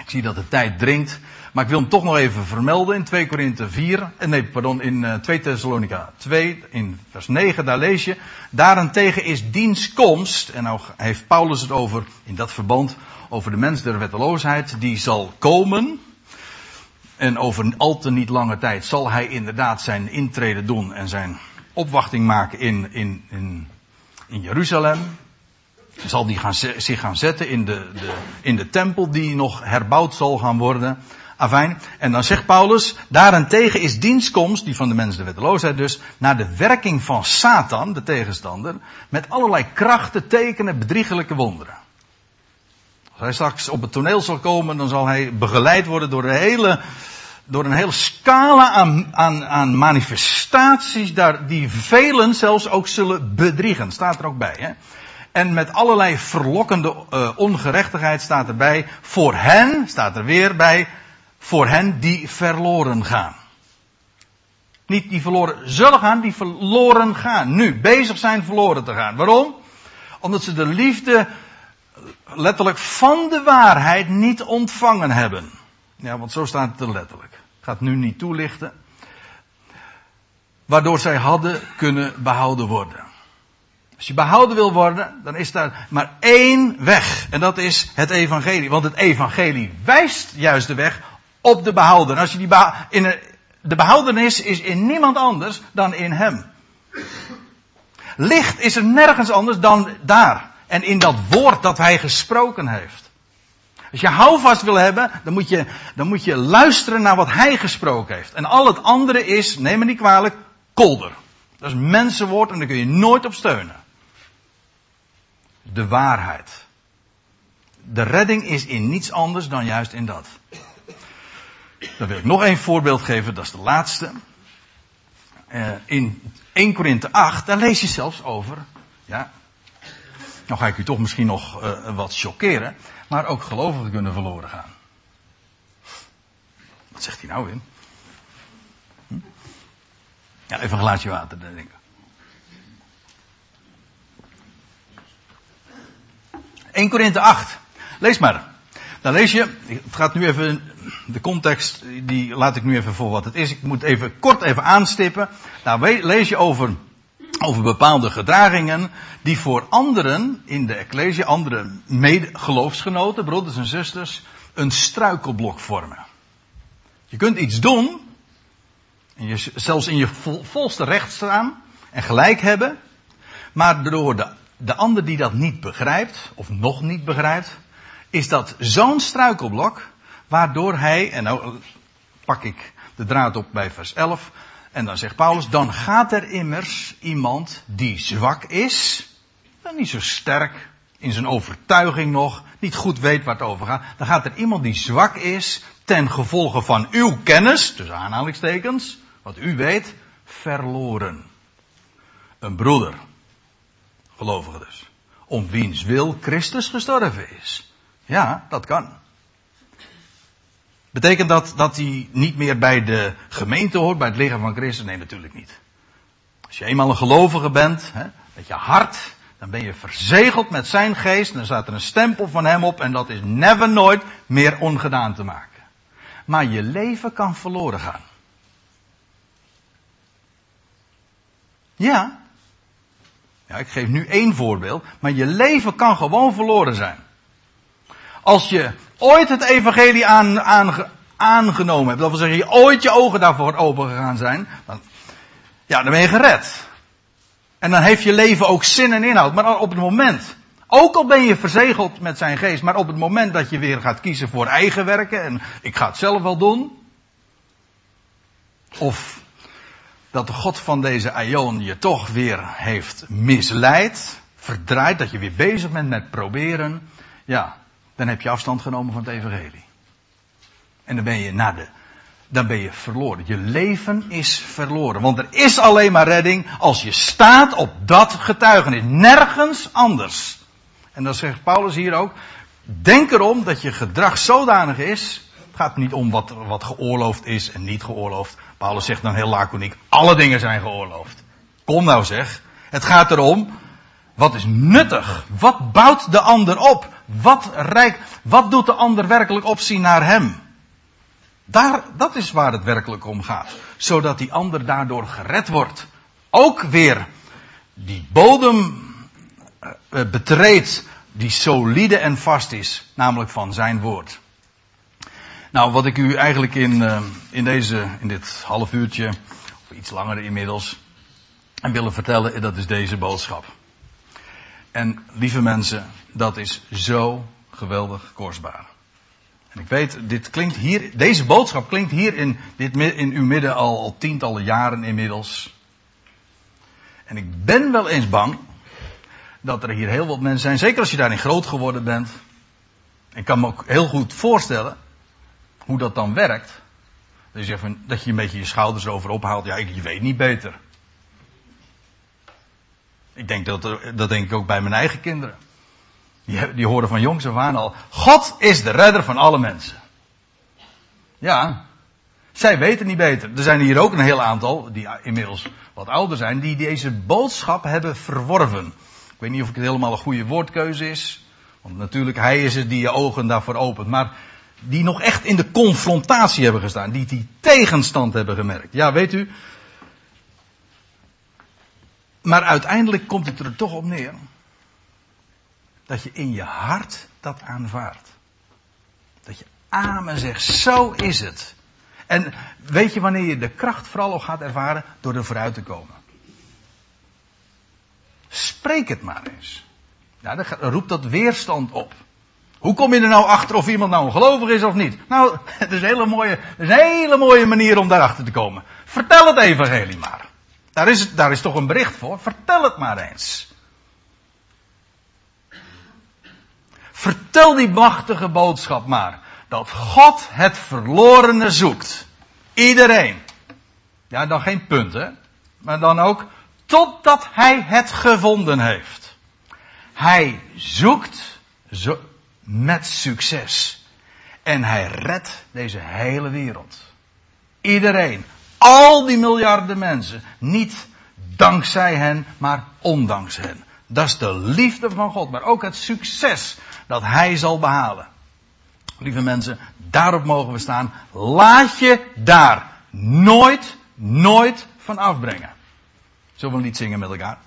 ik zie dat de tijd dringt. Maar ik wil hem toch nog even vermelden in 2 Korinthe 4. Eh, nee, pardon, in 2 eh, Thessalonica 2, in vers 9, daar lees je. Daarentegen is dienstkomst, en nou heeft Paulus het over, in dat verband, over de mens der wetteloosheid, die zal komen. En over al te niet lange tijd zal hij inderdaad zijn intrede doen en zijn opwachting maken in, in, in, in Jeruzalem. Zal die gaan, zich gaan zetten in de, de, in de tempel die nog herbouwd zal gaan worden. Afijn. En dan zegt Paulus, daarentegen is dienstkomst, die van de mensen de wetteloosheid dus, naar de werking van Satan, de tegenstander, met allerlei krachten, tekenen, bedriegelijke wonderen. Als hij straks op het toneel zal komen, dan zal hij begeleid worden door een hele, door een hele scala aan, aan, aan manifestaties, daar, die velen zelfs ook zullen bedriegen. Staat er ook bij. Hè? En met allerlei verlokkende uh, ongerechtigheid staat erbij. Voor hen, staat er weer bij, voor hen die verloren gaan. Niet die verloren zullen gaan, die verloren gaan. Nu, bezig zijn verloren te gaan. Waarom? Omdat ze de liefde letterlijk van de waarheid niet ontvangen hebben. Ja, want zo staat het er letterlijk. Ga het nu niet toelichten. Waardoor zij hadden kunnen behouden worden. Als je behouden wil worden, dan is daar maar één weg. En dat is het evangelie. Want het evangelie wijst juist de weg op de behouden. als je die in een, de behoudenis is in niemand anders dan in hem. Licht is er nergens anders dan daar. En in dat woord dat hij gesproken heeft. Als je houvast wil hebben, dan moet je, dan moet je luisteren naar wat hij gesproken heeft. En al het andere is, neem me niet kwalijk, kolder. Dat is mensenwoord en daar kun je nooit op steunen. De waarheid. De redding is in niets anders dan juist in dat. Dan wil ik nog een voorbeeld geven, dat is de laatste. Uh, in 1 Korinthe 8, daar lees je zelfs over, ja, nou ga ik u toch misschien nog uh, wat chockeren, maar ook gelovigen kunnen verloren gaan. Wat zegt hij nou weer? Hm? Ja, even een glaasje water, denk ik. 1 Korinthe 8. Lees maar. Dan lees je, het gaat nu even, de context, die laat ik nu even voor wat het is. Ik moet even kort even aanstippen. Nou, lees je over, over bepaalde gedragingen die voor anderen in de Ecclesia, andere medegeloofsgenoten, broeders en zusters, een struikelblok vormen. Je kunt iets doen, en je zelfs in je vol, volste recht staan en gelijk hebben, maar door de, de ander die dat niet begrijpt, of nog niet begrijpt, is dat zo'n struikelblok, waardoor hij, en nou pak ik de draad op bij vers 11, en dan zegt Paulus, dan gaat er immers iemand die zwak is, dan niet zo sterk in zijn overtuiging nog, niet goed weet waar het over gaat, dan gaat er iemand die zwak is, ten gevolge van uw kennis, tussen aanhalingstekens, wat u weet, verloren. Een broeder. Gelovige dus. Om wiens wil Christus gestorven is. Ja, dat kan. Betekent dat dat hij niet meer bij de gemeente hoort, bij het lichaam van Christus? Nee, natuurlijk niet. Als je eenmaal een gelovige bent, hè, met je hart, dan ben je verzegeld met zijn geest, dan staat er een stempel van hem op en dat is never nooit meer ongedaan te maken. Maar je leven kan verloren gaan. Ja. Ja, ik geef nu één voorbeeld, maar je leven kan gewoon verloren zijn. Als je ooit het evangelie aan, aangenomen hebt, dat wil zeggen je ooit je ogen daarvoor open gegaan zijn, dan, ja, dan ben je gered. En dan heeft je leven ook zin en inhoud. Maar op het moment, ook al ben je verzegeld met zijn geest, maar op het moment dat je weer gaat kiezen voor eigen werken en ik ga het zelf wel doen, of dat de God van deze Aion je toch weer heeft misleid, verdraaid, dat je weer bezig bent met proberen, ja, dan heb je afstand genomen van het evangelie. En dan ben je naar de, dan ben je verloren. Je leven is verloren. Want er is alleen maar redding als je staat op dat getuigenis. Nergens anders. En dan zegt Paulus hier ook, denk erom dat je gedrag zodanig is. Het gaat niet om wat, wat geoorloofd is en niet geoorloofd. Paulus zegt dan heel laconiek, alle dingen zijn geoorloofd. Kom nou zeg. Het gaat erom, wat is nuttig? Wat bouwt de ander op? Wat rijk, wat doet de ander werkelijk opzien naar hem? Daar, dat is waar het werkelijk om gaat. Zodat die ander daardoor gered wordt. Ook weer die bodem uh, betreedt die solide en vast is. Namelijk van zijn woord. Nou, wat ik u eigenlijk in, uh, in, deze, in dit half uurtje, of iets langer inmiddels, willen vertellen, dat is deze boodschap. En lieve mensen, dat is zo geweldig kostbaar. En ik weet, dit klinkt hier, deze boodschap klinkt hier in, dit, in uw midden al, al tientallen jaren inmiddels. En ik ben wel eens bang dat er hier heel wat mensen zijn, zeker als je daarin groot geworden bent. Ik kan me ook heel goed voorstellen hoe dat dan werkt. Dat je, dat je een beetje je schouders erover ophaalt. Ja, je weet niet beter. Ik denk dat, dat denk ik ook bij mijn eigen kinderen. Die, die horen van jongs af aan al. God is de redder van alle mensen. Ja. Zij weten niet beter. Er zijn hier ook een heel aantal, die inmiddels wat ouder zijn, die deze boodschap hebben verworven. Ik weet niet of het helemaal een goede woordkeuze is. Want natuurlijk, hij is het die je ogen daarvoor opent. Maar die nog echt in de confrontatie hebben gestaan. Die die tegenstand hebben gemerkt. Ja, weet u. Maar uiteindelijk komt het er toch op neer dat je in je hart dat aanvaardt. Dat je amen zegt, zo is het. En weet je wanneer je de kracht vooral al gaat ervaren? Door er vooruit te komen. Spreek het maar eens. Ja, dan roept dat weerstand op. Hoe kom je er nou achter of iemand nou een gelovig is of niet? Nou, *laughs* het is een hele mooie, een hele mooie manier om daarachter te komen. Vertel het evangelie maar. Daar is, daar is toch een bericht voor. Vertel het maar eens. Vertel die machtige boodschap maar. Dat God het verlorene zoekt. Iedereen. Ja, dan geen punt, hè. Maar dan ook totdat hij het gevonden heeft. Hij zoekt zo, met succes. En hij redt deze hele wereld. Iedereen. Al die miljarden mensen. Niet dankzij hen, maar ondanks hen. Dat is de liefde van God, maar ook het succes dat Hij zal behalen. Lieve mensen, daarop mogen we staan. Laat je daar nooit, nooit van afbrengen. Zullen we niet zingen met elkaar?